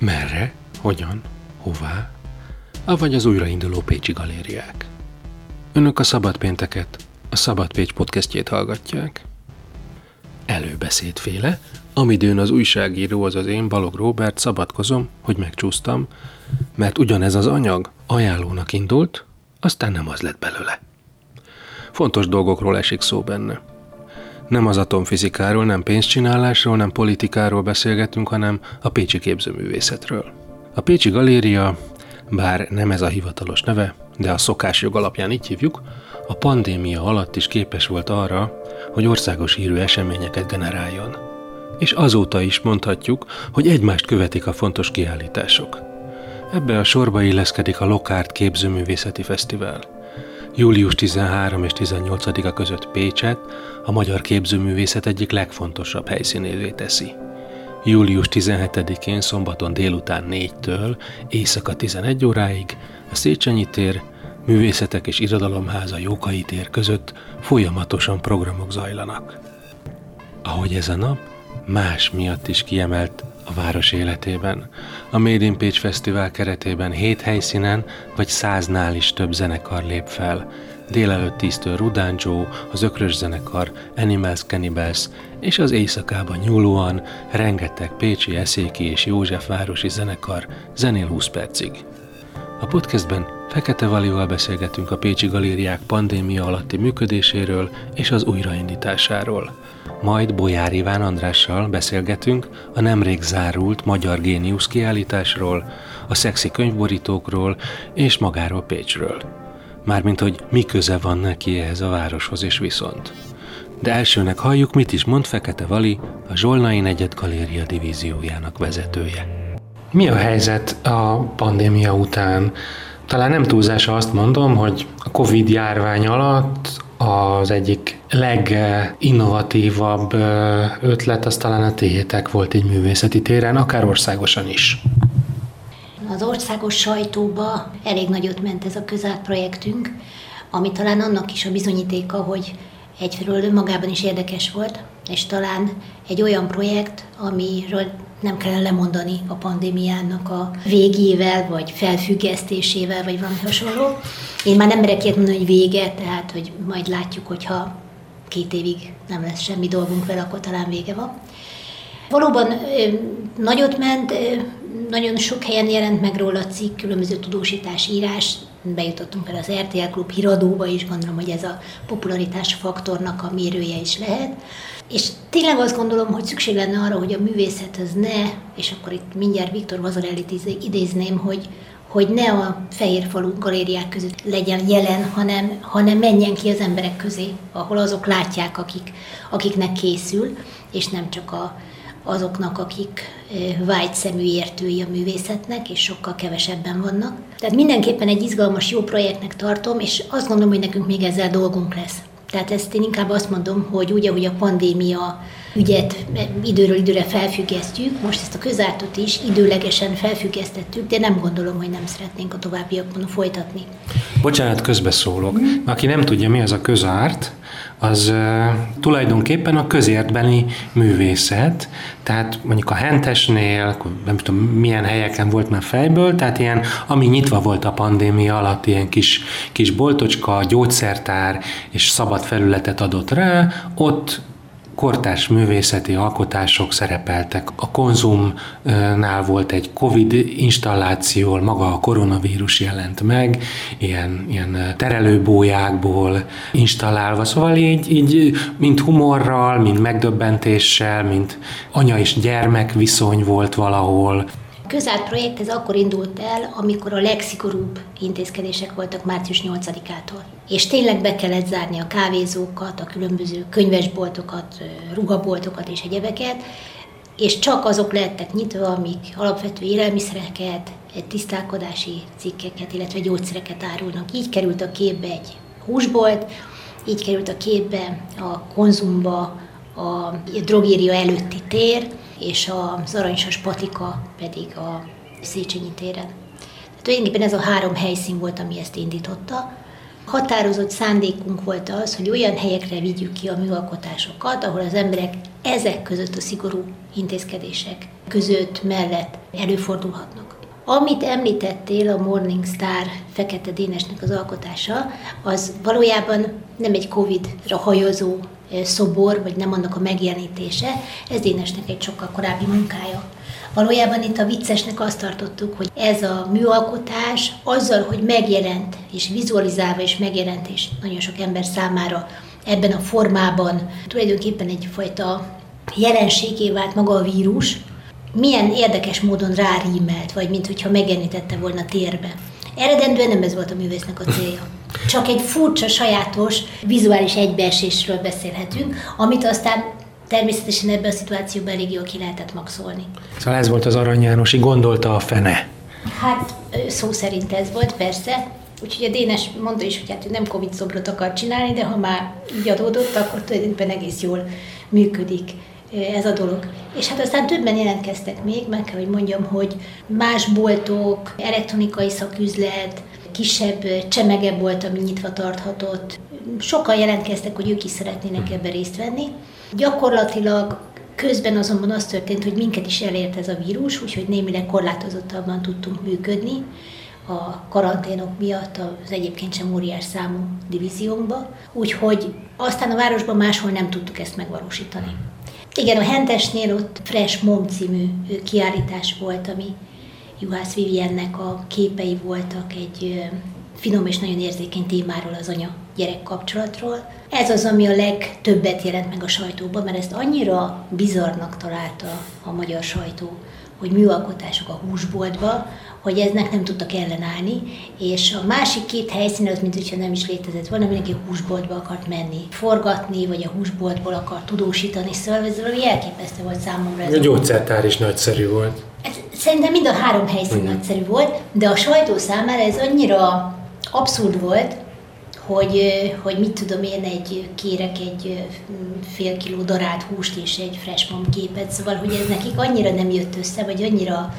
Merre? Hogyan? Hová? Avagy az újrainduló Pécsi galériák. Önök a Szabad Pénteket, a Szabad Pécs podcastjét hallgatják. Előbeszédféle, amidőn az újságíró, az az én Balog Robert szabadkozom, hogy megcsúsztam, mert ugyanez az anyag ajánlónak indult, aztán nem az lett belőle. Fontos dolgokról esik szó benne. Nem az atomfizikáról, nem pénzcsinálásról, nem politikáról beszélgetünk, hanem a Pécsi képzőművészetről. A Pécsi Galéria, bár nem ez a hivatalos neve, de a szokásjog alapján így hívjuk, a pandémia alatt is képes volt arra, hogy országos hírű eseményeket generáljon. És azóta is mondhatjuk, hogy egymást követik a fontos kiállítások. Ebbe a sorba illeszkedik a Lokárt Képzőművészeti Fesztivál. Július 13 és 18-a között Pécset a magyar képzőművészet egyik legfontosabb helyszínévé teszi. Július 17-én szombaton délután 4-től éjszaka 11 óráig a Széchenyi tér, Művészetek és Irodalomháza Jókai tér között folyamatosan programok zajlanak. Ahogy ez a nap, más miatt is kiemelt a város életében. A Made in Page Fesztivál keretében hét helyszínen vagy száznál is több zenekar lép fel. Délelőtt tíztől Rudán Joe, az Ökrös zenekar, Animals Cannibals és az éjszakában nyúlóan rengeteg Pécsi, Eszéki és Józsefvárosi zenekar zenél 20 percig. A podcastben Fekete Valival beszélgetünk a Pécsi Galériák pandémia alatti működéséről és az újraindításáról. Majd Bolyár Iván Andrással beszélgetünk a nemrég zárult Magyar Géniusz kiállításról, a szexi könyvborítókról és magáról Pécsről. Mármint, hogy mi köze van neki ehhez a városhoz és viszont. De elsőnek halljuk, mit is mond Fekete Vali, a Zsolnai Negyed Galéria divíziójának vezetője. Mi a helyzet a pandémia után? Talán nem túlzása azt mondom, hogy a Covid járvány alatt az egyik leginnovatívabb ötlet az talán a tiétek volt egy művészeti téren, akár országosan is. Az országos sajtóba elég nagyot ment ez a közárt projektünk, ami talán annak is a bizonyítéka, hogy egyfelől önmagában is érdekes volt, és talán egy olyan projekt, amiről nem kellene lemondani a pandémiának a végével, vagy felfüggesztésével, vagy valami hasonló. Én már nem merek ilyet mondani, hogy vége, tehát hogy majd látjuk, hogyha két évig nem lesz semmi dolgunk vele, akkor talán vége van. Valóban nagyot ment, nagyon sok helyen jelent meg róla cikk, különböző tudósítás, írás, bejutottunk el az RTL Klub híradóba is, gondolom, hogy ez a popularitás faktornak a mérője is lehet. És tényleg azt gondolom, hogy szükség lenne arra, hogy a művészet az ne, és akkor itt mindjárt Viktor Vazarelit idézném, hogy, hogy ne a fehér falu galériák között legyen jelen, hanem, hanem menjen ki az emberek közé, ahol azok látják, akik, akiknek készül, és nem csak a, azoknak, akik vágyszemű értői a művészetnek, és sokkal kevesebben vannak. Tehát mindenképpen egy izgalmas, jó projektnek tartom, és azt gondolom, hogy nekünk még ezzel dolgunk lesz. Tehát ezt én inkább azt mondom, hogy úgy, ahogy a pandémia ügyet időről időre felfüggesztjük, most ezt a közártot is időlegesen felfüggesztettük, de nem gondolom, hogy nem szeretnénk a továbbiakban folytatni. Bocsánat, közbeszólok. Mm. Aki nem tudja, mi az a közárt, az tulajdonképpen a közértbeni művészet, tehát mondjuk a Hentesnél, nem tudom milyen helyeken volt már fejből, tehát ilyen, ami nyitva volt a pandémia alatt, ilyen kis, kis boltocska, gyógyszertár és szabad felületet adott rá, ott kortárs művészeti alkotások szerepeltek. A konzumnál volt egy Covid installáció, maga a koronavírus jelent meg, ilyen, ilyen terelőbójákból installálva, szóval így, így mint humorral, mint megdöbbentéssel, mint anya és gyermek viszony volt valahol közárt projekt ez akkor indult el, amikor a legszigorúbb intézkedések voltak március 8-ától. És tényleg be kellett zárni a kávézókat, a különböző könyvesboltokat, rugaboltokat és egyebeket, és csak azok lehettek nyitva, amik alapvető élelmiszereket, tisztálkodási cikkeket, illetve gyógyszereket árulnak. Így került a képbe egy húsbolt, így került a képbe a konzumba a drogéria előtti tér, és az aranysas patika pedig a Széchenyi téren. Tehát tulajdonképpen ez a három helyszín volt, ami ezt indította. határozott szándékunk volt az, hogy olyan helyekre vigyük ki a műalkotásokat, ahol az emberek ezek között a szigorú intézkedések között mellett előfordulhatnak. Amit említettél, a Morning Star Fekete Dénesnek az alkotása, az valójában nem egy Covid-ra hajozó szobor, vagy nem annak a megjelenítése, ez Dénesnek egy sokkal korábbi munkája. Valójában itt a viccesnek azt tartottuk, hogy ez a műalkotás azzal, hogy megjelent, és vizualizálva és megjelent, és nagyon sok ember számára ebben a formában tulajdonképpen egyfajta jelenségé vált maga a vírus, milyen érdekes módon rárímelt, vagy mint hogyha megjelenítette volna térbe. Eredendően nem ez volt a művésznek a célja. Csak egy furcsa, sajátos, vizuális egybeesésről beszélhetünk, amit aztán természetesen ebben a szituációban elég jól ki lehetett maxolni. Szóval ez volt az Arany Jánosi, gondolta a fene. Hát szó szerint ez volt, persze. Úgyhogy a Dénes mondta is, hogy hát ő nem Covid szobrot akar csinálni, de ha már így adódott, akkor tulajdonképpen egész jól működik ez a dolog. És hát aztán többen jelentkeztek még, meg kell, hogy mondjam, hogy más boltok, elektronikai szaküzlet, kisebb csemege volt, ami nyitva tarthatott. Sokan jelentkeztek, hogy ők is szeretnének hmm. ebbe részt venni. Gyakorlatilag közben azonban az történt, hogy minket is elért ez a vírus, úgyhogy némileg korlátozottabban tudtunk működni a karanténok miatt az egyébként sem óriás számú divíziónkba, úgyhogy aztán a városban máshol nem tudtuk ezt megvalósítani. Igen, a Hentesnél ott Fresh Mom című kiállítás volt, ami Juhász Viviennek a képei voltak egy finom és nagyon érzékeny témáról, az anya-gyerek kapcsolatról. Ez az, ami a legtöbbet jelent meg a sajtóban, mert ezt annyira bizarnak találta a magyar sajtó, hogy műalkotások a húsboltba, hogy eznek nem tudtak ellenállni, és a másik két helyszín az, mint hogyha nem is létezett volna, mindenki húsboltba akart menni, forgatni, vagy a húsboltból akart tudósítani, szóval ez valami elképesztő volt számomra. Ez a gyógyszertár is nagyszerű volt. Ez, szerintem mind a három helyszín Igen. nagyszerű volt, de a sajtó számára ez annyira abszurd volt, hogy, hogy mit tudom én, egy kérek egy fél kiló darált húst és egy fresh mom képet, szóval, hogy ez nekik annyira nem jött össze, vagy annyira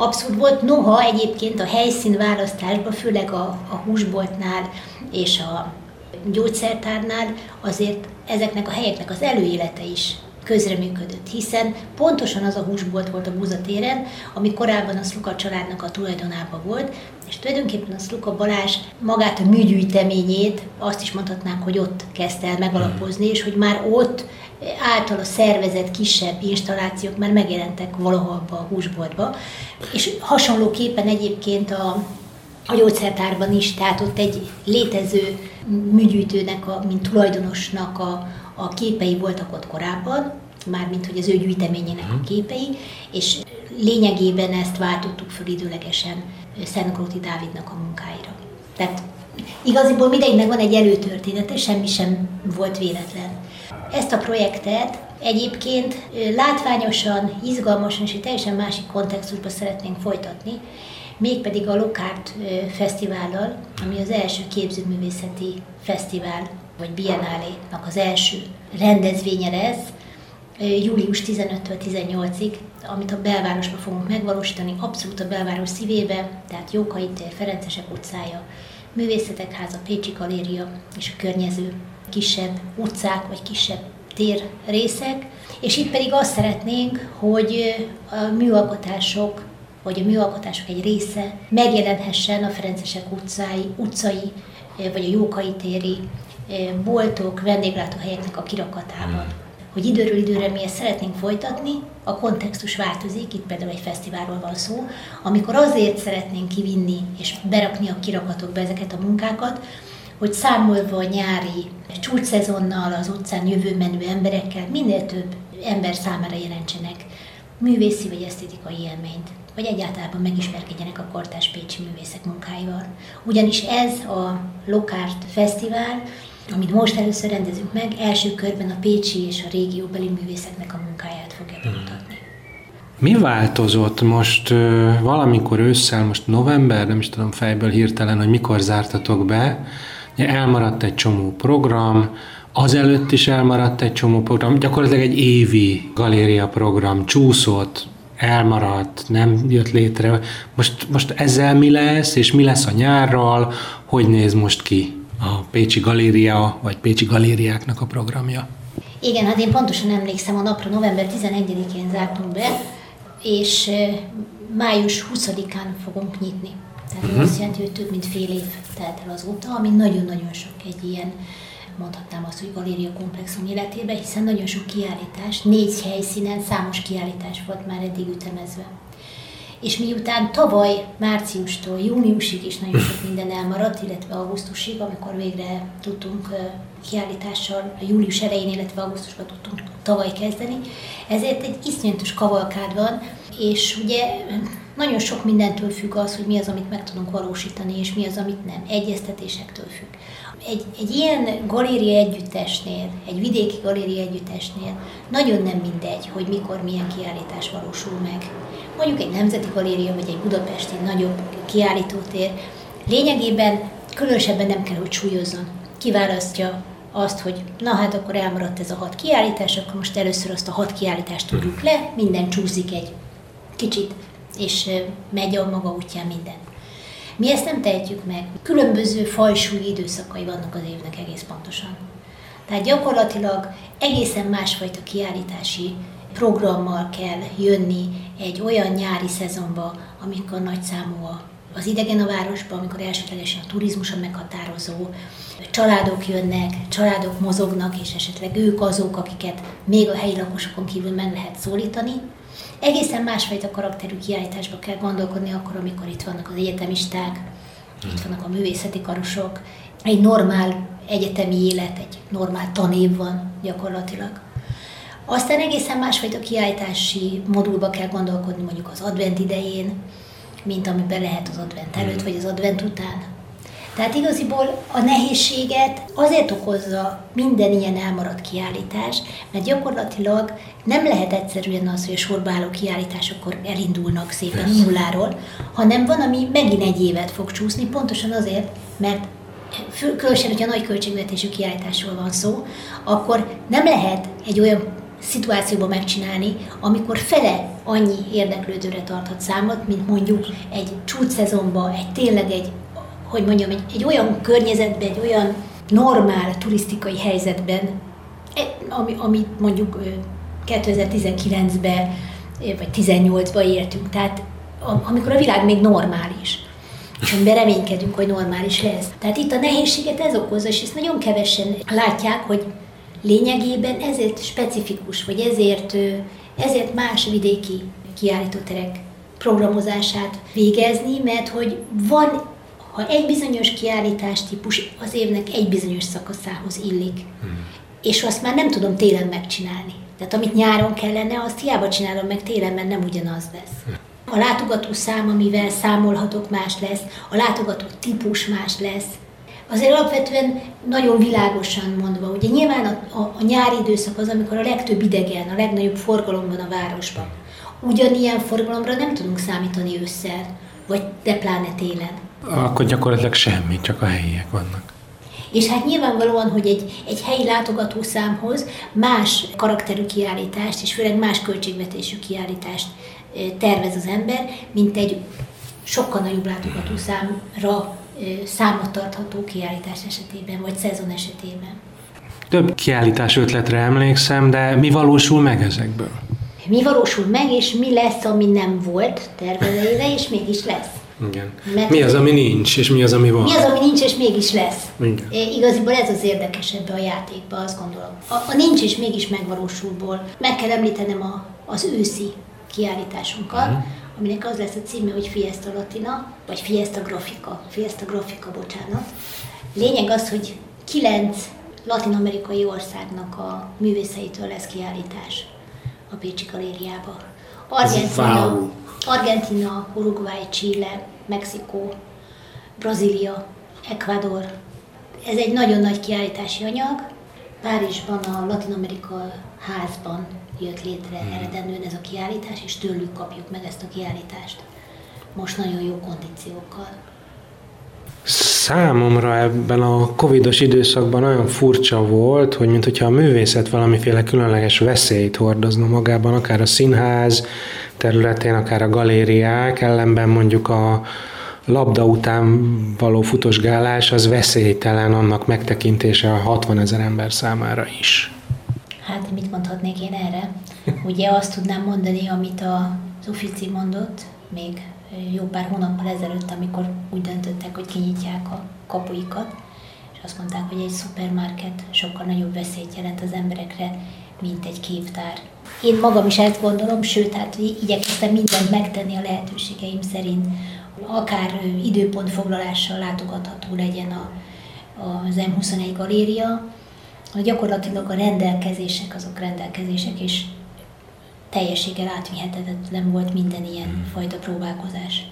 abszurd volt. Noha egyébként a helyszín választásban, főleg a, a húsboltnál és a gyógyszertárnál azért ezeknek a helyeknek az előélete is közreműködött, hiszen pontosan az a húsbolt volt a Búzatéren, ami korábban a Szluka családnak a tulajdonában volt, és tulajdonképpen a Szluka Balázs magát a műgyűjteményét, azt is mondhatnánk, hogy ott kezdte el megalapozni, és hogy már ott általa szervezett kisebb installációk már megjelentek valahol abba a húsboltba, és hasonlóképpen egyébként a, a gyógyszertárban is, tehát ott egy létező műgyűjtőnek, a, mint tulajdonosnak a, a képei voltak ott korábban, mármint hogy az ő gyűjteményének a mhm. képei, és lényegében ezt váltottuk föl időlegesen Szentgróti Dávidnak a munkáira. Tehát igaziból mindegynek van egy előtörténete, semmi sem volt véletlen. Ezt a projektet egyébként látványosan, izgalmasan és egy teljesen másik kontextusban szeretnénk folytatni, mégpedig a Lokárt Fesztivállal, ami az első képzőművészeti fesztivál, vagy Biennálénak az első rendezvénye lesz, július 15-től 18-ig, amit a belvárosban fogunk megvalósítani, abszolút a belváros szívébe, tehát Jókai tér, Ferencesek utcája, Művészetek Háza, Pécsi Galéria és a környező kisebb utcák vagy kisebb tér részek, és itt pedig azt szeretnénk, hogy a műalkotások, vagy a műalkotások egy része megjelenhessen a Ferencesek utcái, utcai, vagy a Jókai téri boltok, vendéglátóhelyeknek a kirakatában. Hogy időről időre mi ezt szeretnénk folytatni, a kontextus változik, itt például egy fesztiválról van szó, amikor azért szeretnénk kivinni és berakni a kirakatokba ezeket a munkákat, hogy számolva a nyári csúcsszezonnal, az utcán jövő menő emberekkel minél több ember számára jelentsenek művészi vagy esztétikai élményt, vagy egyáltalán megismerkedjenek a kortás pécsi művészek munkáival. Ugyanis ez a Lokárt Fesztivál, amit most először rendezünk meg, első körben a pécsi és a régióbeli művészeknek a munkáját fogja hmm. bemutatni. Mi változott most valamikor ősszel, most november, nem is tudom fejből hirtelen, hogy mikor zártatok be, elmaradt egy csomó program, azelőtt is elmaradt egy csomó program, gyakorlatilag egy évi galéria program csúszott, elmaradt, nem jött létre. Most, most ezzel mi lesz, és mi lesz a nyárral, hogy néz most ki? A Pécsi Galéria, vagy Pécsi Galériáknak a programja. Igen, hát én pontosan emlékszem, a napra november 11-én zártunk be, és május 20-án fogunk nyitni. Tehát uh-huh. azt jelenti, hogy több mint fél év telt el azóta, ami nagyon-nagyon sok egy ilyen, mondhatnám azt, hogy galéria komplexum életében, hiszen nagyon sok kiállítás, négy helyszínen számos kiállítás volt már eddig ütemezve és miután tavaly márciustól júniusig is nagyon sok minden elmaradt, illetve augusztusig, amikor végre tudtunk kiállítással a július elején, illetve augusztusban tudtunk tavaly kezdeni, ezért egy iszonyatos kavalkád van, és ugye nagyon sok mindentől függ az, hogy mi az, amit meg tudunk valósítani, és mi az, amit nem. Egyeztetésektől függ. Egy, egy ilyen galéria együttesnél, egy vidéki galéria együttesnél nagyon nem mindegy, hogy mikor milyen kiállítás valósul meg mondjuk egy nemzeti galéria, vagy egy budapesti nagyobb kiállítótér, lényegében különösebben nem kell, hogy súlyozzon. Kiválasztja azt, hogy na hát akkor elmaradt ez a hat kiállítás, akkor most először azt a hat kiállítást tudjuk le, minden csúszik egy kicsit, és megy a maga útján minden. Mi ezt nem tehetjük meg. Különböző fajsúlyi időszakai vannak az évnek egész pontosan. Tehát gyakorlatilag egészen másfajta kiállítási programmal kell jönni egy olyan nyári szezonba, amikor nagy számú az idegen a városba, amikor elsődlegesen a turizmus a meghatározó, családok jönnek, családok mozognak, és esetleg ők azok, akiket még a helyi lakosokon kívül meg lehet szólítani. Egészen másfajta karakterű kiállításba kell gondolkodni akkor, amikor itt vannak az egyetemisták, itt vannak a művészeti karosok, egy normál egyetemi élet, egy normál tanév van gyakorlatilag. Aztán egészen másfajta kiállítási modulba kell gondolkodni mondjuk az advent idején, mint amiben lehet az advent előtt vagy az advent után. Tehát igaziból a nehézséget azért okozza minden ilyen elmaradt kiállítás, mert gyakorlatilag nem lehet egyszerűen az, hogy a sorba álló kiállításokkor elindulnak szépen yes. nulláról, hanem van, ami megint egy évet fog csúszni, pontosan azért, mert különösen, hogyha nagy költségvetésű kiállításról van szó, akkor nem lehet egy olyan szituációban megcsinálni, amikor fele annyi érdeklődőre tarthat számot, mint mondjuk egy csúcsszezonban, egy tényleg egy, hogy mondjam, egy, egy olyan környezetben, egy olyan normál turisztikai helyzetben, e, ami, amit mondjuk 2019-ben vagy 18-ban értünk, tehát amikor a világ még normális és amiben reménykedünk, hogy normális lesz. Tehát itt a nehézséget ez okozza, és ezt nagyon kevesen látják, hogy lényegében ezért specifikus, vagy ezért, ezért más vidéki kiállítóterek programozását végezni, mert hogy van, ha egy bizonyos kiállítás típus az évnek egy bizonyos szakaszához illik, hmm. és azt már nem tudom télen megcsinálni. Tehát amit nyáron kellene, azt hiába csinálom meg télen, mert nem ugyanaz lesz. A látogató szám, amivel számolhatok, más lesz, a látogató típus más lesz, azért alapvetően nagyon világosan mondva, ugye nyilván a, a, a nyári időszak az, amikor a legtöbb idegen, a legnagyobb forgalom van a városban. Ugyanilyen forgalomra nem tudunk számítani ősszel, vagy de pláne télen. Akkor gyakorlatilag semmi, csak a helyiek vannak. És hát nyilvánvalóan, hogy egy, egy helyi látogatószámhoz más karakterű kiállítást, és főleg más költségvetésű kiállítást tervez az ember, mint egy sokkal nagyobb látogatószámra számot tartható kiállítás esetében, vagy szezon esetében. Több kiállítás ötletre emlékszem, de mi valósul meg ezekből? Mi valósul meg, és mi lesz, ami nem volt tervezőre, és mégis lesz. Igen. Mert mi az, ami nincs, és mi az, ami van? Mi az, ami nincs, és mégis lesz. Igen. É, igaziból ez az érdekes ebbe a játékba, azt gondolom. A, a nincs, és mégis megvalósulból. Meg kell említenem a, az őszi kiállításunkat, uh-huh aminek az lesz a címe, hogy Fiesta Latina, vagy Fiesta Grafika, Fiesta Grafika, bocsánat. Lényeg az, hogy kilenc latin-amerikai országnak a művészeitől lesz kiállítás a Pécsi Galériába. Argentina. Argentina, Uruguay, Chile, Mexikó, Brazília, Ecuador. Ez egy nagyon nagy kiállítási anyag. Párizsban a Latin Amerika házban jött létre hmm. eredendően ez a kiállítás, és tőlük kapjuk meg ezt a kiállítást. Most nagyon jó kondíciókkal. Számomra ebben a covidos időszakban nagyon furcsa volt, hogy mintha a művészet valamiféle különleges veszélyt hordozna magában, akár a színház területén, akár a galériák, ellenben mondjuk a labda után való futosgálás az veszélytelen annak megtekintése a 60 ezer ember számára is. Hát mit mondhatnék én erre? Ugye azt tudnám mondani, amit az Ufici mondott, még jó pár hónappal ezelőtt, amikor úgy döntöttek, hogy kinyitják a kapuikat, és azt mondták, hogy egy szupermarket sokkal nagyobb veszélyt jelent az emberekre, mint egy képtár. Én magam is ezt gondolom, sőt, hát igyekeztem mindent megtenni a lehetőségeim szerint, akár időpontfoglalással látogatható legyen a, az M21 galéria, hogy gyakorlatilag a rendelkezések azok rendelkezések, és teljességgel átvihetetlen volt minden ilyen hmm. fajta próbálkozás.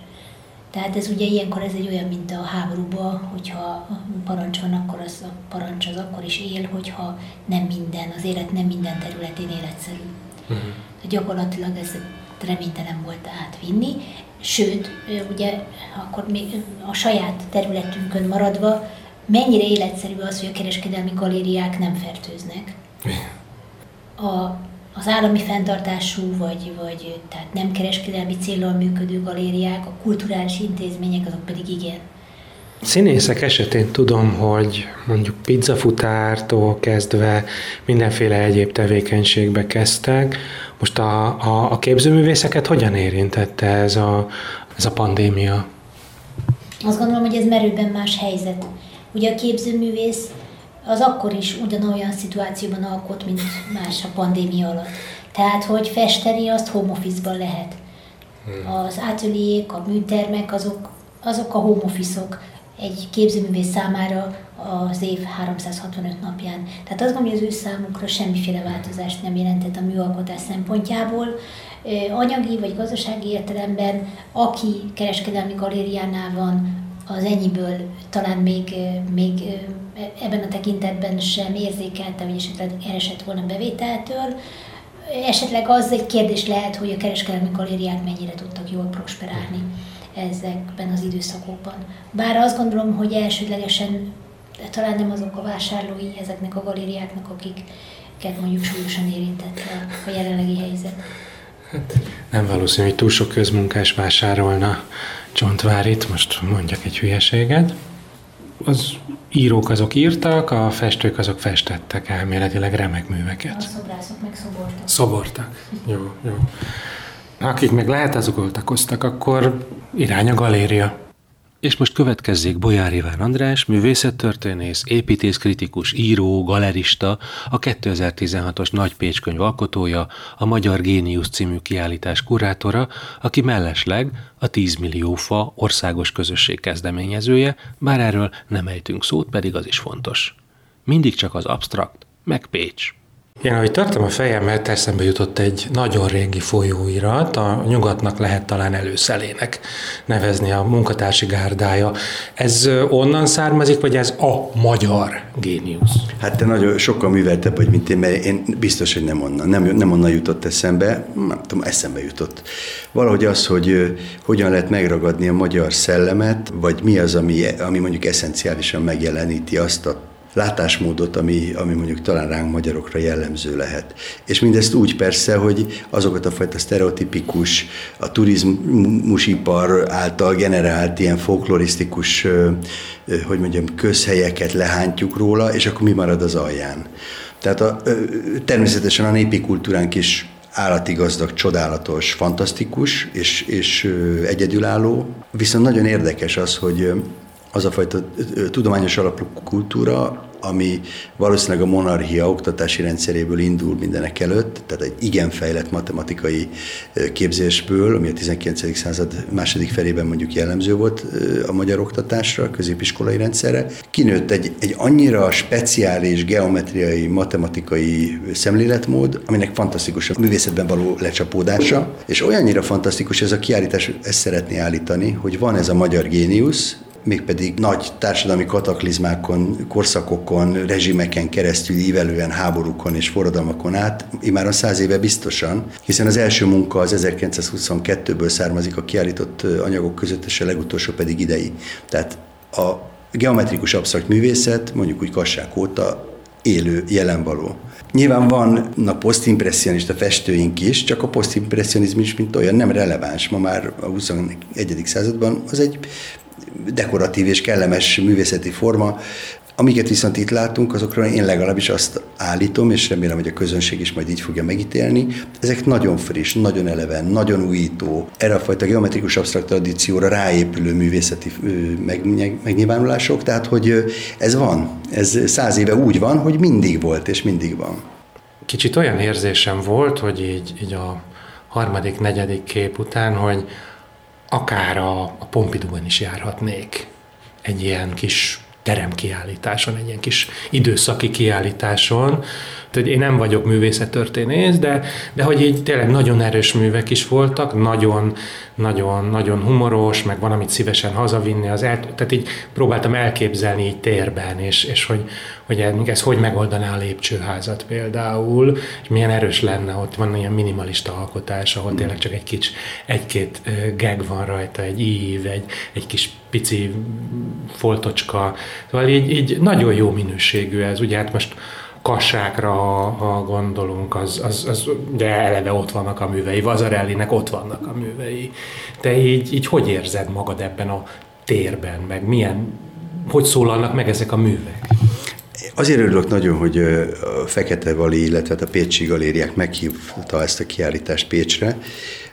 Tehát ez ugye ilyenkor ez egy olyan, mint a háborúban, hogyha parancs van, akkor az a parancs az akkor is él, hogyha nem minden, az élet nem minden területén életszerű. Uh-huh. Gyakorlatilag ez reménytelen volt átvinni, sőt, ugye akkor még a saját területünkön maradva, mennyire életszerű az, hogy a kereskedelmi galériák nem fertőznek. A az állami fenntartású, vagy, vagy tehát nem kereskedelmi célral működő galériák, a kulturális intézmények, azok pedig igen. Színészek esetén tudom, hogy mondjuk pizzafutártól kezdve mindenféle egyéb tevékenységbe kezdtek. Most a, a, a képzőművészeket hogyan érintette ez a, ez a pandémia? Azt gondolom, hogy ez merőben más helyzet. Ugye a képzőművész az akkor is ugyanolyan szituációban alkot, mint más a pandémia alatt. Tehát, hogy festeni azt home office-ban lehet. Hmm. Az áteliék, a műtermek, azok, azok a home office-ok egy képzőművész számára az év 365 napján. Tehát azt gondolom, hogy az ő számukra semmiféle változást nem jelentett a műalkotás szempontjából. Anyagi vagy gazdasági értelemben, aki kereskedelmi galériánál van, az ennyiből talán még, még ebben a tekintetben sem érzékelte, hogy esetleg eresett volna bevételtől. Esetleg az egy kérdés lehet, hogy a kereskedelmi galériák mennyire tudtak jól prosperálni ezekben az időszakokban. Bár azt gondolom, hogy elsődlegesen talán nem azok a vásárlói ezeknek a galériáknak, akiket mondjuk súlyosan érintett a jelenlegi helyzet. Hát nem valószínű, hogy túl sok közmunkás vásárolna Csontvárit, most mondjak egy hülyeséget. Az írók azok írtak, a festők azok festettek elméletileg remek műveket. A szobrászok meg szobortak. Szobortak. Jó, jó. Akik meg lehet azok akkor irány a galéria. És most következzék Bolyár Iván András, művészettörténész, építészkritikus, író, galerista, a 2016-os Nagy Pécs könyv alkotója, a Magyar Géniusz című kiállítás kurátora, aki mellesleg a 10 millió fa országos közösség kezdeményezője, bár erről nem ejtünk szót, pedig az is fontos. Mindig csak az abstrakt, meg Pécs. Én, ahogy tartom a fejemet, eszembe jutott egy nagyon régi folyóirat, a nyugatnak lehet talán előszelének nevezni a munkatársi gárdája. Ez onnan származik, vagy ez a magyar géniusz? Hát te nagyon sokkal műveltebb vagy, mint én, mert én biztos, hogy nem onnan. Nem, nem onnan jutott eszembe, nem tudom, eszembe jutott. Valahogy az, hogy hogyan lehet megragadni a magyar szellemet, vagy mi az, ami, ami mondjuk eszenciálisan megjeleníti azt a látásmódot, ami, ami mondjuk talán ránk magyarokra jellemző lehet. És mindezt úgy persze, hogy azokat a fajta sztereotipikus, a turizmusipar által generált ilyen folklorisztikus, hogy mondjam, közhelyeket lehántjuk róla, és akkor mi marad az alján. Tehát a, természetesen a népi kultúránk is állati gazdag, csodálatos, fantasztikus és, és egyedülálló. Viszont nagyon érdekes az, hogy az a fajta tudományos alapú kultúra, ami valószínűleg a monarchia oktatási rendszeréből indul mindenek előtt, tehát egy igen fejlett matematikai képzésből, ami a 19. század második felében mondjuk jellemző volt a magyar oktatásra, a középiskolai rendszerre. Kinőtt egy, egy annyira speciális geometriai, matematikai szemléletmód, aminek fantasztikus a művészetben való lecsapódása, és olyannyira fantasztikus ez a kiállítás, ezt szeretné állítani, hogy van ez a magyar géniusz, mégpedig nagy társadalmi kataklizmákon, korszakokon, rezsimeken keresztül ívelően háborúkon és forradalmakon át, már a száz éve biztosan, hiszen az első munka az 1922-ből származik a kiállított anyagok között, és a legutolsó pedig idei. Tehát a geometrikus absztrakt művészet, mondjuk úgy kassák óta élő, jelenvaló. Nyilván vannak posztimpressionista festőink is, csak a posztimpressionizmus mint olyan nem releváns. Ma már a 21. században az egy dekoratív és kellemes művészeti forma, Amiket viszont itt látunk, azokról én legalábbis azt állítom, és remélem, hogy a közönség is majd így fogja megítélni, ezek nagyon friss, nagyon eleven, nagyon újító, erre a fajta geometrikus absztrakt tradícióra ráépülő művészeti megnyilvánulások, tehát hogy ez van, ez száz éve úgy van, hogy mindig volt, és mindig van. Kicsit olyan érzésem volt, hogy így, így a harmadik, negyedik kép után, hogy akár a, a Pompidouban is járhatnék egy ilyen kis teremkiállításon, egy ilyen kis időszaki kiállításon. Tehát én nem vagyok művészettörténész, de, de hogy így tényleg nagyon erős művek is voltak, nagyon, nagyon, nagyon humoros, meg van, amit szívesen hazavinni, az el, tehát így próbáltam elképzelni így térben, és, és hogy, hogy ez hogy megoldaná a lépcsőházat például, és milyen erős lenne, ott van ilyen minimalista alkotás, ahol tényleg csak egy kicsi, egy-két gag van rajta, egy ív, egy, egy kis pici foltocska, szóval így, így nagyon jó minőségű ez, ugye hát most kassákra, ha gondolunk, az, az, az de eleve ott vannak a művei, Vazarellinek ott vannak a művei. Te így, így hogy érzed magad ebben a térben, meg milyen, hogy szólalnak meg ezek a művek? Azért örülök nagyon, hogy a Fekete Vali, illetve hát a Pécsi Galériák meghívta ezt a kiállítást Pécsre,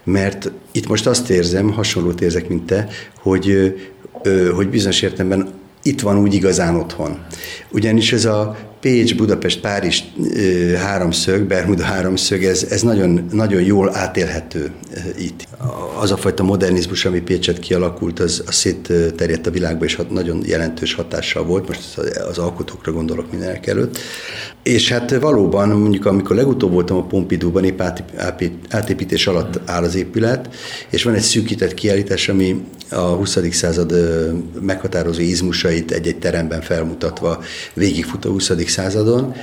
mert itt most azt érzem, hasonlót érzek, mint te, hogy, hogy bizonyos értelemben itt van úgy igazán otthon. Ugyanis ez a Pécs, Budapest, Párizs háromszög, Bermuda háromszög, ez, ez nagyon, nagyon jól átélhető itt. Az a fajta modernizmus, ami Pécset kialakult, az, az szétterjedt a világba, és hat, nagyon jelentős hatással volt, most az alkotókra gondolok mindenek előtt. És hát valóban, mondjuk amikor legutóbb voltam a Pompidouban, épp átépítés alatt áll az épület, és van egy szűkített kiállítás, ami a 20. század meghatározó izmusait egy-egy teremben felmutatva végigfut a 20 századon,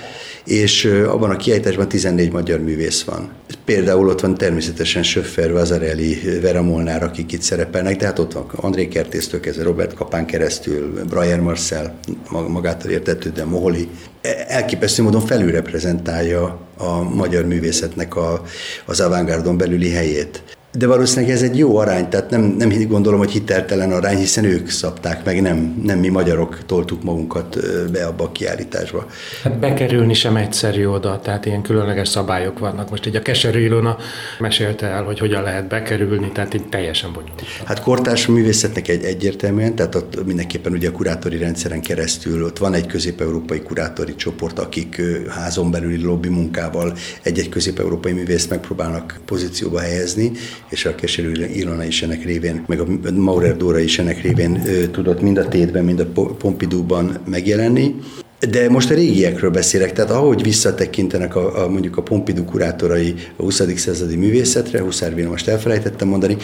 és abban a kiállításban 14 magyar művész van. Például ott van természetesen Söffer, Vazarelli, Vera Molnár, akik itt szerepelnek, de hát ott van André Kertésztől kezdve, Robert Kapán keresztül, Brian Marcel, magától értetődően Moholi. E, elképesztő módon felülreprezentálja a magyar művészetnek a, az avantgárdon belüli helyét. De valószínűleg ez egy jó arány, tehát nem, nem gondolom, hogy hiteltelen arány, hiszen ők szabták meg, nem, nem mi magyarok toltuk magunkat be abba a kiállításba. Hát bekerülni sem egyszerű oda, tehát ilyen különleges szabályok vannak. Most egy a Keserű Ilona mesélte el, hogy hogyan lehet bekerülni, tehát így teljesen bonyolult. Hát kortárs művészetnek egy egyértelműen, tehát ott mindenképpen ugye a kurátori rendszeren keresztül, ott van egy közép-európai kurátori csoport, akik házon belüli lobby munkával egy-egy közép-európai művészt megpróbálnak pozícióba helyezni, és a Keserű Ilona is ennek révén, meg a Maurer Dóra is ennek révén tudott mind a tétben, mind a Pompidouban megjelenni. De most a régiekről beszélek, tehát ahogy visszatekintenek a, a mondjuk a Pompidou kurátorai a 20. századi művészetre, Huszár most elfelejtettem mondani,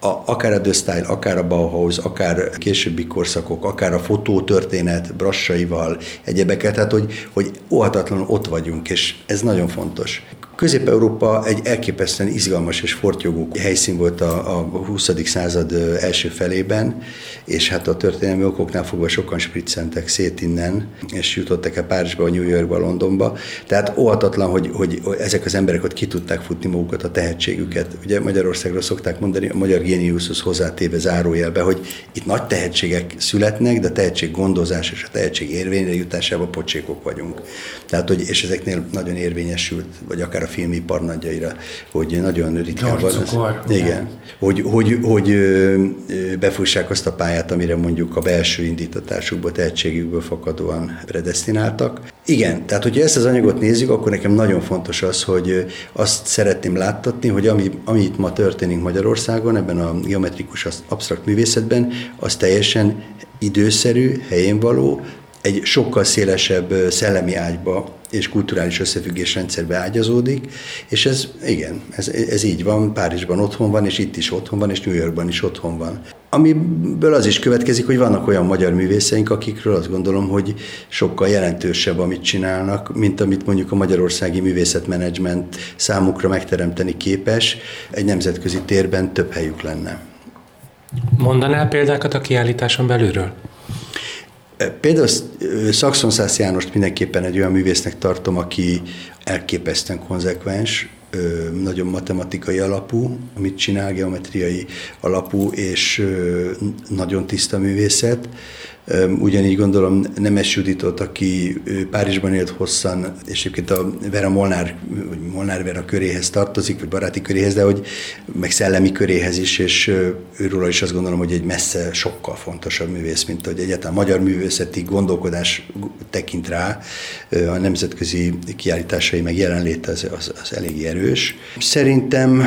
a, akár a The Style, akár a Bauhaus, akár későbbi korszakok, akár a fotótörténet brassaival, egyebeket, tehát hogy, hogy óhatatlanul ott vagyunk, és ez nagyon fontos. Közép-Európa egy elképesztően izgalmas és fortyogó helyszín volt a, a 20. század első felében, és hát a történelmi okoknál fogva sokan spriccentek szét innen, és jutottak el Párizsba, New Yorkba, Londonba. Tehát óhatatlan, hogy, hogy ezek az emberek ott ki tudták futni magukat, a tehetségüket. Ugye Magyarországról szokták mondani, a magyar géniuszhoz hozzátéve zárójelbe, hogy itt nagy tehetségek születnek, de a tehetség gondozás és a tehetség érvényre jutásában pocsékok vagyunk. Tehát, hogy, és ezeknél nagyon érvényesült, vagy akár a filmipar nagyjaira, hogy nagyon ritkán van. Ez, igen. Hogy, hogy, hogy befussák azt a pályát, amire mondjuk a belső indítatásukból, tehetségükből fakadóan predestináltak. Igen, tehát hogyha ezt az anyagot nézzük, akkor nekem nagyon fontos az, hogy azt szeretném láttatni, hogy ami, ami itt ma történik Magyarországon, ebben a geometrikus absztrakt művészetben, az teljesen időszerű, helyén való, egy sokkal szélesebb szellemi ágyba és kulturális összefüggésrendszerbe ágyazódik, és ez igen, ez, ez így van, Párizsban otthon van, és itt is otthon van, és New Yorkban is otthon van. Amiből az is következik, hogy vannak olyan magyar művészeink, akikről azt gondolom, hogy sokkal jelentősebb, amit csinálnak, mint amit mondjuk a magyarországi művészetmenedzsment számukra megteremteni képes, egy nemzetközi térben több helyük lenne. Mondanál példákat a kiállításon belülről? Például Szakszonszász Jánost mindenképpen egy olyan művésznek tartom, aki elképesztően konzekvens, nagyon matematikai alapú, amit csinál, geometriai alapú, és nagyon tiszta művészet. Ugyanígy gondolom Nemes Juditot, aki Párizsban élt hosszan, és egyébként a Vera Molnár, vagy Molnár Vera köréhez tartozik, vagy baráti köréhez, de hogy meg szellemi köréhez is, és őről is azt gondolom, hogy egy messze sokkal fontosabb művész, mint hogy egyáltalán magyar művészeti gondolkodás tekint rá, a nemzetközi kiállításai meg jelenléte az, az, az elég erős. Szerintem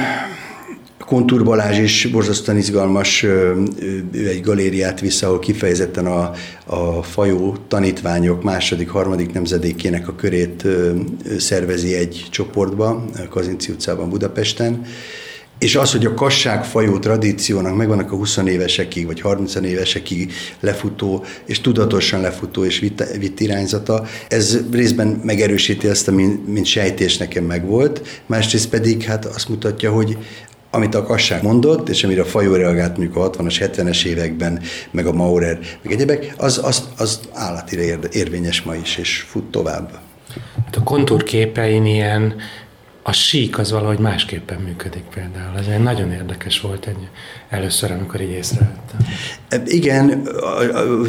Kontúr Balázs is borzasztóan izgalmas, ő egy galériát visz, ahol kifejezetten a, a fajó tanítványok második, harmadik nemzedékének a körét szervezi egy csoportba, Kazinci utcában Budapesten, és az, hogy a kasságfajó tradíciónak megvannak a 20 évesekig, vagy 30 évesekig lefutó, és tudatosan lefutó és vitt, vitt irányzata, ez részben megerősíti ezt, mint, mint sejtés nekem megvolt, másrészt pedig hát azt mutatja, hogy amit a kasság mondott, és amire a fajó reagált mondjuk a 60-as, 70-es években, meg a Maurer, meg egyebek, az, az, az állatira érvényes ma is, és fut tovább. Hát a kontúrképein ilyen a sík az valahogy másképpen működik például. Ez egy nagyon érdekes volt egy, először, amikor így észrevettem. E, igen,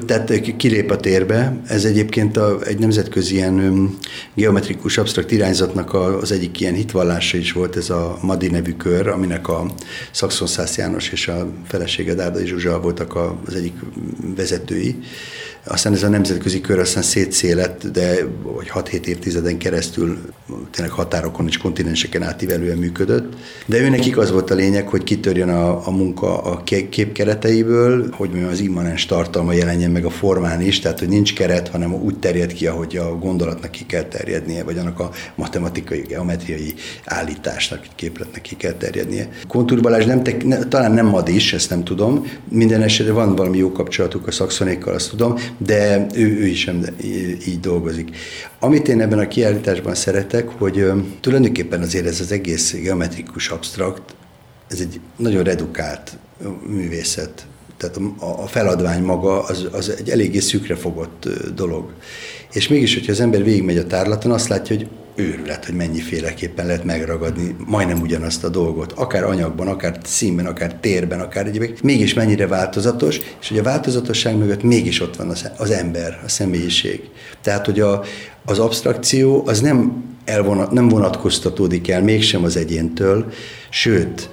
tehát kilép a térbe. Ez egyébként a, egy nemzetközi ilyen geometrikus absztrakt irányzatnak az egyik ilyen hitvallása is volt, ez a Madi nevű kör, aminek a Szakszon János és a felesége Dárdai Zsuzsa voltak az egyik vezetői. Aztán ez a nemzetközi kör aztán szétszélett, de vagy 6-7 évtizeden keresztül tényleg határokon és kontinenseken átívelően működött. De ő nekik az volt a lényeg, hogy kitörjön a, a munka a kép kereteiből, hogy mondjam, az immanens tartalma jelenjen meg a formán is, tehát hogy nincs keret, hanem úgy terjed ki, ahogy a gondolatnak ki kell terjednie, vagy annak a matematikai, geometriai állításnak, képletnek ki kell terjednie. Kontúr Balázs nem, te, ne, talán nem mad is, ezt nem tudom, minden esetre van valami jó kapcsolatuk a szakszonékkal, azt tudom, de ő, ő is így dolgozik. Amit én ebben a kiállításban szeretek, hogy tulajdonképpen azért ez az egész geometrikus abstrakt, ez egy nagyon redukált művészet. Tehát a, feladvány maga az, az egy eléggé szűkre fogott dolog. És mégis, hogyha az ember végigmegy a tárlaton, azt látja, hogy őrület, hogy mennyiféleképpen lehet megragadni majdnem ugyanazt a dolgot, akár anyagban, akár színben, akár térben, akár egyébként, mégis mennyire változatos, és hogy a változatosság mögött mégis ott van az, ember, a személyiség. Tehát, hogy a, az abstrakció az nem, elvonat, nem vonatkoztatódik el mégsem az egyéntől, sőt,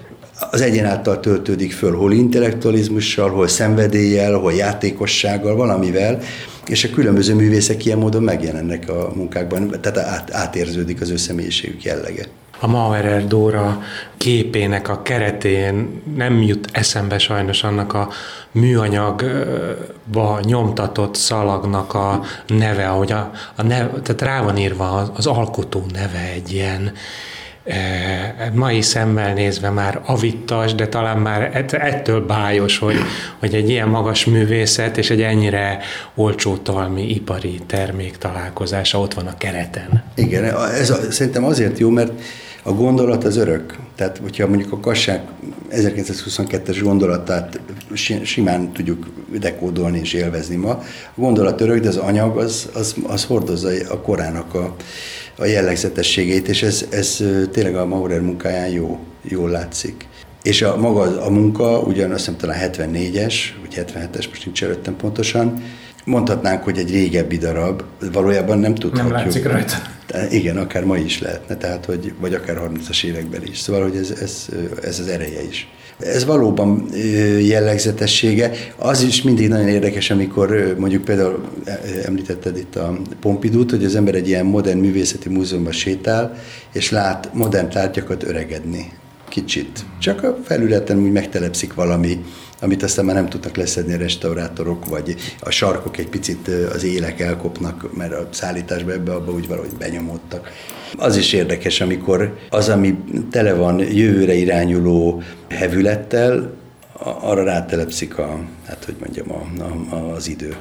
az egyén által töltődik föl, hol intellektualizmussal, hol szenvedéllyel, hol játékossággal, valamivel, és a különböző művészek ilyen módon megjelennek a munkákban, tehát át, átérződik az ő személyiségük jellege. A Mauerer Dóra képének a keretén nem jut eszembe sajnos annak a műanyagba nyomtatott szalagnak a neve, ahogy a, a neve, tehát rá van írva az, az alkotó neve egy ilyen, mai szemmel nézve már avittas, de talán már ettől bájos, hogy, hogy egy ilyen magas művészet és egy ennyire olcsótalmi ipari termék találkozása ott van a kereten. Igen, ez a, szerintem azért jó, mert a gondolat az örök. Tehát, hogyha mondjuk a kasság 1922-es gondolatát simán tudjuk dekódolni és élvezni ma, a gondolat örök, de az anyag az, az, az hordozza a korának a, a jellegzetességét, és ez, ez tényleg a Maurer munkáján jó, jól látszik. És a maga a munka, ugyan azt hiszem talán 74-es, vagy 77-es, most nincs előttem pontosan, mondhatnánk, hogy egy régebbi darab, valójában nem tudhatjuk. Nem látszik rajta. Igen, akár ma is lehetne, tehát, hogy, vagy akár 30-as években is. Szóval, hogy ez, ez, ez az ereje is. Ez valóban jellegzetessége. Az is mindig nagyon érdekes, amikor mondjuk például említetted itt a Pompidút, hogy az ember egy ilyen modern művészeti múzeumban sétál, és lát modern tárgyakat öregedni kicsit. Csak a felületen úgy megtelepszik valami, amit aztán már nem tudnak leszedni a restaurátorok, vagy a sarkok egy picit az élek elkopnak, mert a szállításba ebbe abba úgy valahogy benyomódtak. Az is érdekes, amikor az, ami tele van jövőre irányuló hevülettel, arra rátelepszik a, hát hogy mondjam, a, a, az idő.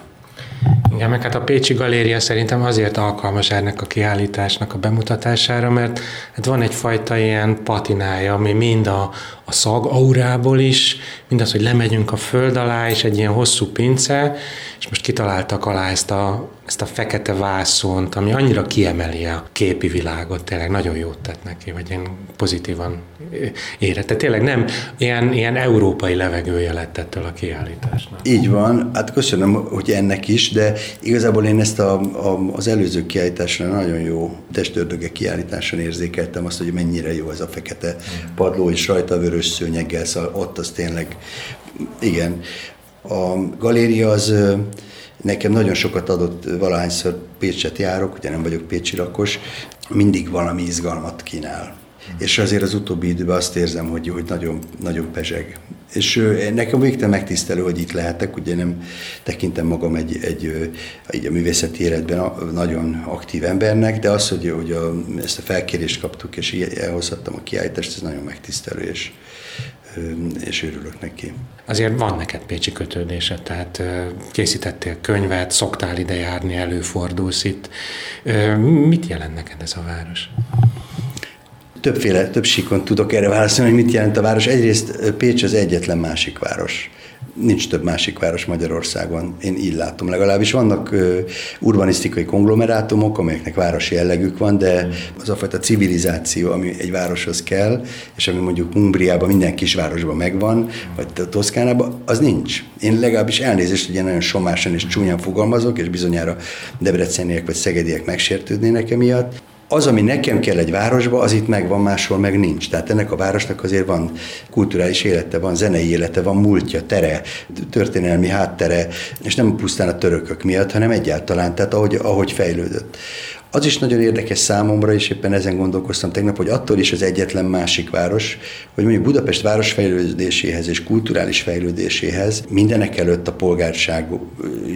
Igen, meg hát a Pécsi Galéria szerintem azért alkalmas ennek a kiállításnak a bemutatására, mert hát van egyfajta ilyen patinája, ami mind a, a szag aurából is, mind az, hogy lemegyünk a föld alá, és egy ilyen hosszú pince, és most kitaláltak alá ezt a ezt a fekete vászont, ami annyira kiemeli a képi világot, tényleg nagyon jót tett neki, vagy én pozitívan érette. Tényleg nem ilyen, ilyen európai levegője lett ettől a kiállításnak. Így van, hát köszönöm, hogy ennek is, de igazából én ezt a, a, az előző kiállításra nagyon jó testördöge kiállításon érzékeltem azt, hogy mennyire jó ez a fekete padló, és rajta vörös szőnyeggel, szóval ott az tényleg, igen. A galéria az nekem nagyon sokat adott, valahányszor Pécset járok, ugye nem vagyok pécsi lakos, mindig valami izgalmat kínál. És azért az utóbbi időben azt érzem, hogy, hogy nagyon, nagyon pezseg. És nekem végtelen megtisztelő, hogy itt lehetek, ugye nem tekintem magam egy, egy, egy a művészeti életben nagyon aktív embernek, de az, hogy, hogy a, ezt a felkérést kaptuk, és elhozhattam a kiállítást, ez nagyon megtisztelő, és, és örülök neki. Azért van neked pécsi kötődése, tehát készítettél könyvet, szoktál ide járni, előfordulsz itt. Mit jelent neked ez a város? Többféle, több síkon tudok erre válaszolni, hogy mit jelent a város. Egyrészt Pécs az egyetlen másik város nincs több másik város Magyarországon, én így látom legalábbis. Vannak uh, urbanisztikai konglomerátumok, amelyeknek városi jellegük van, de az a fajta civilizáció, ami egy városhoz kell, és ami mondjuk Umbriában, minden kisvárosban megvan, vagy Toszkánában, az nincs. Én legalábbis elnézést, hogy én nagyon somásan és csúnyán fogalmazok, és bizonyára debreceniek vagy szegediek megsértődnének emiatt az, ami nekem kell egy városba, az itt megvan, máshol meg nincs. Tehát ennek a városnak azért van kulturális élete, van zenei élete, van múltja, tere, történelmi háttere, és nem pusztán a törökök miatt, hanem egyáltalán, tehát ahogy, ahogy fejlődött. Az is nagyon érdekes számomra, és éppen ezen gondolkoztam tegnap, hogy attól is az egyetlen másik város, hogy mondjuk Budapest város fejlődéséhez és kulturális fejlődéséhez mindenek előtt a polgárság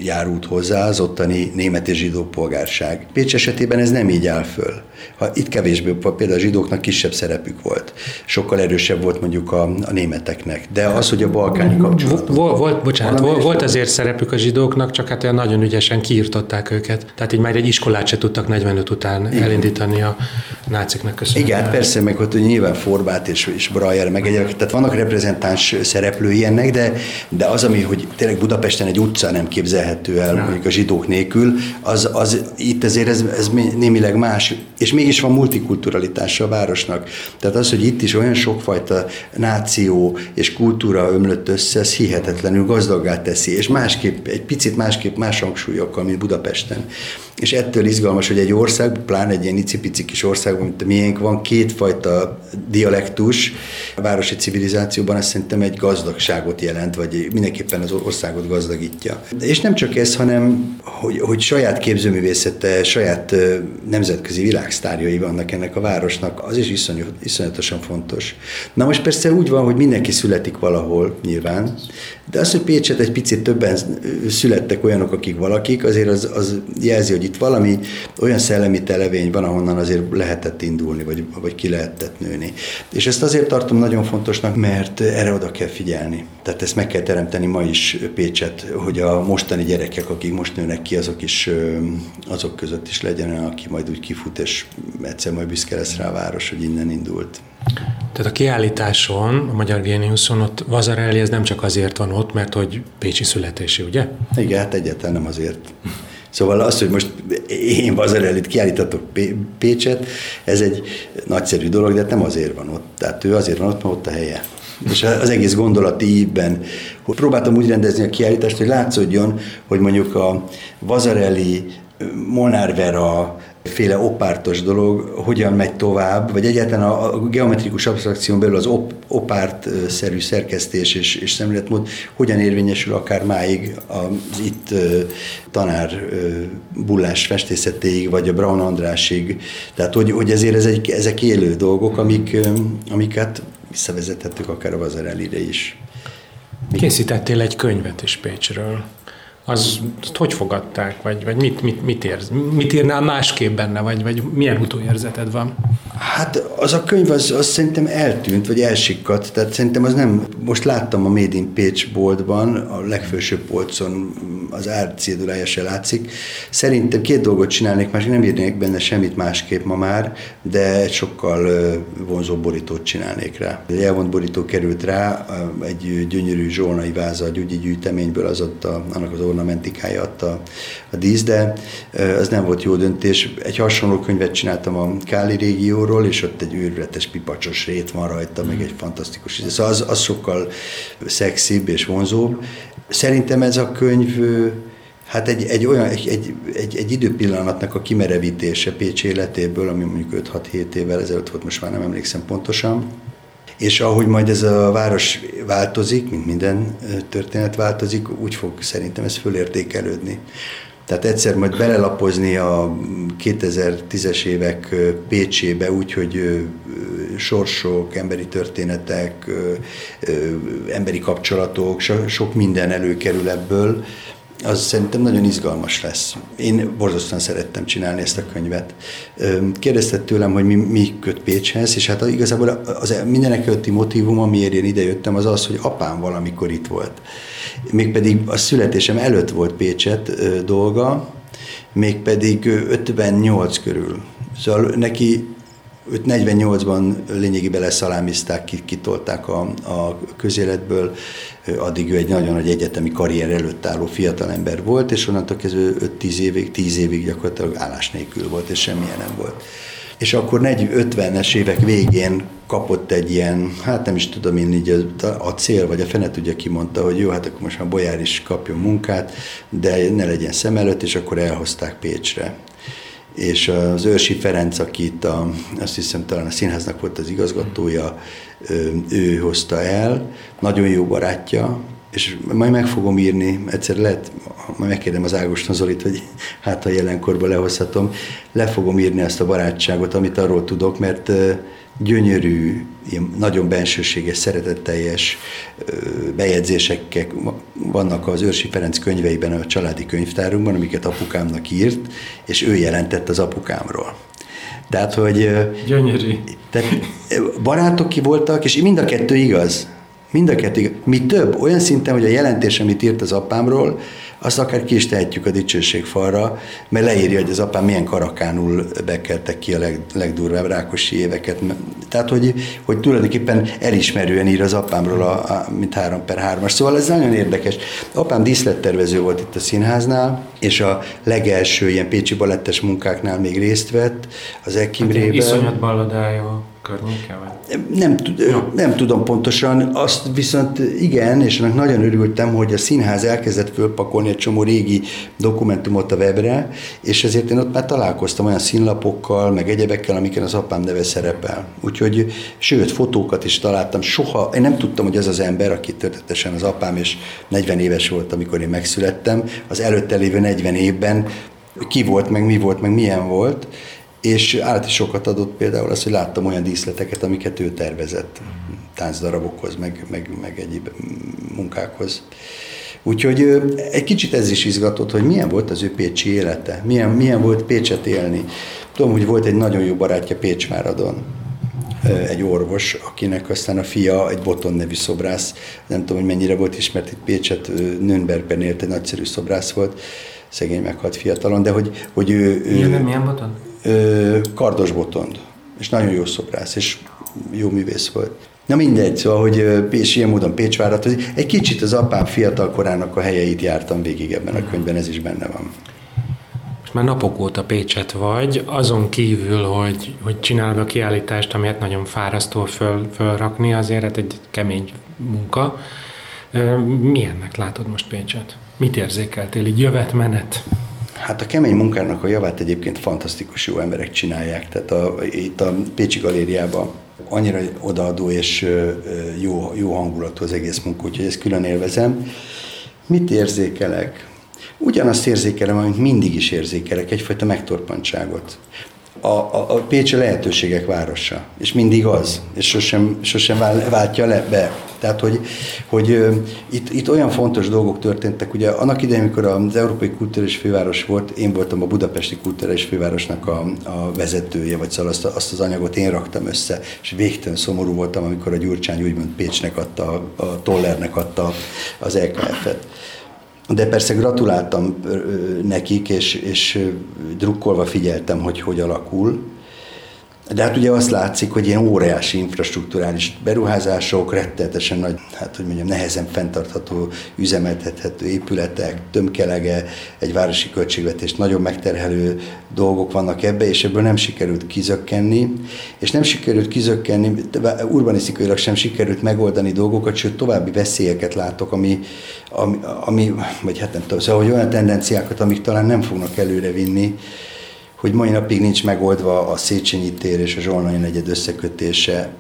járult hozzá, az ottani német és zsidó polgárság. Pécs esetében ez nem így áll föl. Ha itt kevésbé, például a zsidóknak kisebb szerepük volt. Sokkal erősebb volt mondjuk a, a németeknek. De az, hogy a balkáni kapcsolat. Volt, volt, bocsánat, volt, volt azért szerepük a zsidóknak, csak hát olyan nagyon ügyesen kiirtották őket. Tehát így már egy iskolát se tudtak 45 után Igen. elindítani a náciknak köszönhetően. Igen, hát persze, meg ott nyilván Forbát és, és Brajer, meg egyébként, tehát vannak reprezentáns szereplői ennek, de, de az, ami, hogy tényleg Budapesten egy utca nem képzelhető el, mondjuk a zsidók nélkül, az, az itt azért ez, ez némileg más, és mégis van multikulturalitása a városnak. Tehát az, hogy itt is olyan sokfajta náció és kultúra ömlött össze, ez hihetetlenül gazdaggá teszi, és másképp, egy picit másképp más hangsúlyokkal, mint Budapesten. És ettől izgalmas, hogy egy ország, pláne egy ilyen icipici kis országban, mint a miénk van, kétfajta dialektus a városi civilizációban, azt szerintem egy gazdagságot jelent, vagy mindenképpen az országot gazdagítja. És nem csak ez, hanem hogy, hogy saját képzőművészete, saját nemzetközi világsztárjai vannak ennek a városnak, az is iszonyú, iszonyatosan fontos. Na most persze úgy van, hogy mindenki születik valahol nyilván, de az, hogy Pécset egy picit többen születtek olyanok, akik valakik, azért az, az jelzi, hogy itt valami olyan szellemi televény van, ahonnan azért lehetett indulni, vagy, vagy ki lehetett nőni. És ezt azért tartom nagyon fontosnak, mert erre oda kell figyelni. Tehát ezt meg kell teremteni ma is Pécset, hogy a mostani gyerekek, akik most nőnek ki, azok is azok között is legyen aki majd úgy kifut, és egyszer majd büszke lesz rá a város, hogy innen indult. Tehát a kiállításon, a Magyar Géniuszon ott Vazarelli ez nem csak azért van ott, mert hogy Pécsi születési, ugye? Igen, hát egyáltalán nem azért. Szóval az, hogy most én Vazarellit kiállítatok Pécset, ez egy nagyszerű dolog, de hát nem azért van ott. Tehát ő azért van ott, mert ott a helye. És az egész gondolati ívben, hogy próbáltam úgy rendezni a kiállítást, hogy látszódjon, hogy mondjuk a Vazarelli, Molnár Vera, féle opártos dolog hogyan megy tovább, vagy egyáltalán a, geometrikus abstrakción belül az op, opárt-szerű szerkesztés és, és szemléletmód hogyan érvényesül akár máig az itt tanár bullás festészetéig, vagy a Braun Andrásig. Tehát, hogy, hogy ezért ez egy, ezek élő dolgok, amik, amiket visszavezethetők akár a Vazarelire is. Készítettél egy könyvet is Pécsről az hogy fogadták, vagy, vagy mit, mit, mit, érz, mit írnál másképp benne, vagy, vagy milyen utóérzeted van? Hát az a könyv az, az szerintem eltűnt, vagy elsikkadt, tehát szerintem az nem, most láttam a Made in Pécs boltban, a legfősőbb polcon az árcédulája se látszik. Szerintem két dolgot csinálnék, másik nem írnék benne semmit másképp ma már, de egy sokkal vonzó borítót csinálnék rá. Egy elvont borító került rá, egy gyönyörű zsolnai váza, egy ügyi gyűjteményből az ott a, annak az ornamentikája adta a dísz, de az nem volt jó döntés. Egy hasonló könyvet csináltam a Káli régióról, és ott egy őrületes pipacsos rét van rajta, meg egy fantasztikus. Szóval az, az sokkal szexibb és vonzóbb. Szerintem ez a könyv hát egy, egy olyan, egy, egy, egy, egy időpillanatnak a kimerevítése Pécs életéből, ami mondjuk 5-6-7 évvel ezelőtt volt, most már nem emlékszem pontosan. És ahogy majd ez a város változik, mint minden történet változik, úgy fog szerintem ez fölértékelődni. Tehát egyszer majd belelapozni a 2010-es évek Pécsébe úgy, hogy sorsok, emberi történetek, emberi kapcsolatok, sok minden előkerül ebből, az szerintem nagyon izgalmas lesz. Én borzasztóan szerettem csinálni ezt a könyvet. Kérdezted tőlem, hogy mi, mi köt Pécshez, és hát igazából az mindenek előtti motivum, amiért én idejöttem, az az, hogy apám valamikor itt volt. Mégpedig a születésem előtt volt Pécset dolga, mégpedig 58 körül. Szóval neki őt 48-ban lényegében leszalámizták, kitolták a, a közéletből, addig ő egy nagyon nagy egyetemi karrier előtt álló fiatalember volt, és onnantól kezdve 5-10 évig, 10 évig gyakorlatilag állás nélkül volt, és semmilyen nem volt. És akkor 50-es évek végén kapott egy ilyen, hát nem is tudom én így a, a cél, vagy a fene tudja ki mondta, hogy jó, hát akkor most már Bolyár is kapjon munkát, de ne legyen szem előtt, és akkor elhozták Pécsre és az Őrsi Ferenc, aki itt a, azt hiszem talán a színháznak volt az igazgatója, ő hozta el, nagyon jó barátja, és majd meg fogom írni, egyszer lehet, majd megkérdem az Ágoston Zolit, hogy hát a jelenkorban lehozhatom, le fogom írni ezt a barátságot, amit arról tudok, mert gyönyörű, ilyen nagyon bensőséges, szeretetteljes bejegyzések vannak az Őrsi Ferenc könyveiben, a családi könyvtárunkban, amiket apukámnak írt, és ő jelentett az apukámról. Tehát, hogy... Gyönyörű. Tehát barátok ki voltak, és mind a kettő igaz. Mind a kettő igaz. Mi több, olyan szinten, hogy a jelentés, amit írt az apámról, azt akár ki is tehetjük a dicsőség falra, mert leírja, hogy az apám milyen karakánul bekeltek ki a leg, legdurvább rákosi éveket. Tehát, hogy, hogy tulajdonképpen elismerően ír az apámról, a, a, mint 3 per 3-as. Szóval ez nagyon érdekes. Apám díszlettervező volt itt a színháznál, és a legelső ilyen pécsi balettes munkáknál még részt vett az Ekimrében. Hát, iszonyat balladája környéke? Vagy? Nem, nem tudom pontosan, azt viszont igen, és annak nagyon örültem, hogy a színház elkezdett fölpakolni egy csomó régi dokumentumot a webre, és ezért én ott már találkoztam olyan színlapokkal, meg egyebekkel, amiken az apám neve szerepel. Úgyhogy, sőt, fotókat is találtam. Soha, én nem tudtam, hogy ez az ember, aki történetesen az apám, és 40 éves volt, amikor én megszülettem, az előtte lévő 40 évben ki volt, meg mi volt, meg milyen volt, és állt is sokat adott például az, hogy láttam olyan díszleteket, amiket ő tervezett táncdarabokhoz, meg, meg, meg egyéb munkákhoz. Úgyhogy egy kicsit ez is izgatott, hogy milyen volt az ő pécsi élete, milyen, milyen volt Pécset élni. Tudom, hogy volt egy nagyon jó barátja Pécsváradon, egy orvos, akinek aztán a fia egy Boton nevű szobrász, nem tudom, hogy mennyire volt ismert itt Pécset, Nürnbergben élt, egy nagyszerű szobrász volt, szegény meghalt fiatalon, de hogy, hogy ő... ő milyen, milyen Boton? Kardos Botond, és nagyon jó szobrász, és jó művész volt. Na mindegy, szóval, hogy és ilyen módon Pécsvárat, egy kicsit az apám fiatal korának a helyeit jártam végig ebben a könyvben, ez is benne van. Most már napok óta Pécset vagy, azon kívül, hogy, hogy csinálod a kiállítást, ami hát nagyon fárasztó föl, fölrakni, azért hát egy kemény munka. Milyennek látod most Pécset? Mit érzékeltél így jövet-menet? Hát a kemény munkának a javát egyébként fantasztikus jó emberek csinálják. Tehát a, itt a Pécsi Galériában annyira odaadó és jó, jó hangulatú az egész munka, úgyhogy ezt külön élvezem. Mit érzékelek? Ugyanazt érzékelem, amit mindig is érzékelek, egyfajta megtorpantságot a, a, a Pécs lehetőségek városa, és mindig az, és sosem, sosem váltja le be. Tehát, hogy, hogy itt, itt olyan fontos dolgok történtek, ugye annak idején, amikor az Európai Kulturális Főváros volt, én voltam a Budapesti Kulturális Fővárosnak a, a vezetője, vagy szóval azt, azt az anyagot én raktam össze, és végtelen szomorú voltam, amikor a Gyurcsány úgymond Pécsnek adta, a Tollernek adta az LKF-et. De persze gratuláltam nekik, és, és drukkolva figyeltem, hogy hogy alakul. De hát ugye azt látszik, hogy ilyen óriási infrastruktúrális beruházások, rettenetesen nagy, hát hogy mondjam, nehezen fenntartható, üzemeltethető épületek, tömkelege, egy városi költségvetést nagyon megterhelő dolgok vannak ebbe, és ebből nem sikerült kizökkenni, és nem sikerült kizökkenni, urbanisztikailag sem sikerült megoldani dolgokat, sőt további veszélyeket látok, ami, ami, ami vagy hát nem tudom, szóval hogy olyan tendenciákat, amik talán nem fognak előre vinni, hogy mai napig nincs megoldva a Széchenyi tér és a Zsolnai negyed összekötése,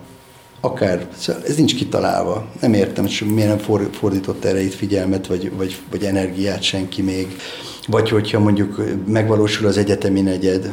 akár, szóval ez nincs kitalálva. Nem értem, hogy miért nem fordított erre itt figyelmet, vagy, vagy, vagy energiát senki még. Vagy hogyha mondjuk megvalósul az egyetemi negyed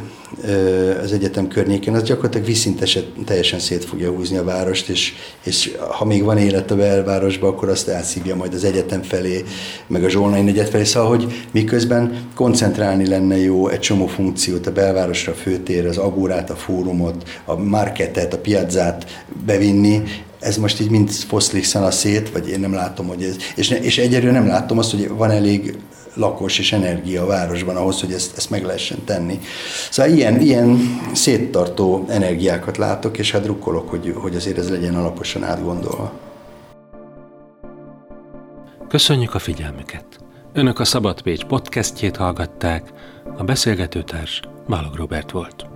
az egyetem környéken, az gyakorlatilag viszinteset teljesen szét fogja húzni a várost, és, és ha még van élet a belvárosban, akkor azt elszívja majd az egyetem felé, meg a Zsolnai negyed felé. Szóval, hogy miközben koncentrálni lenne jó egy csomó funkciót a belvárosra, a főtér, az agórát, a fórumot, a marketet, a piazzát bevinni, ez most így mind foszlik a szét, vagy én nem látom, hogy ez, és, ne, és egyelőre nem látom azt, hogy van elég lakos és energia a városban ahhoz, hogy ezt, ezt meg lehessen tenni. Szóval ilyen, ilyen széttartó energiákat látok, és hát drukkolok, hogy, hogy azért ez legyen alaposan átgondolva. Köszönjük a figyelmüket! Önök a Szabad Pécs podcastjét hallgatták, a beszélgetőtárs Balog Robert volt.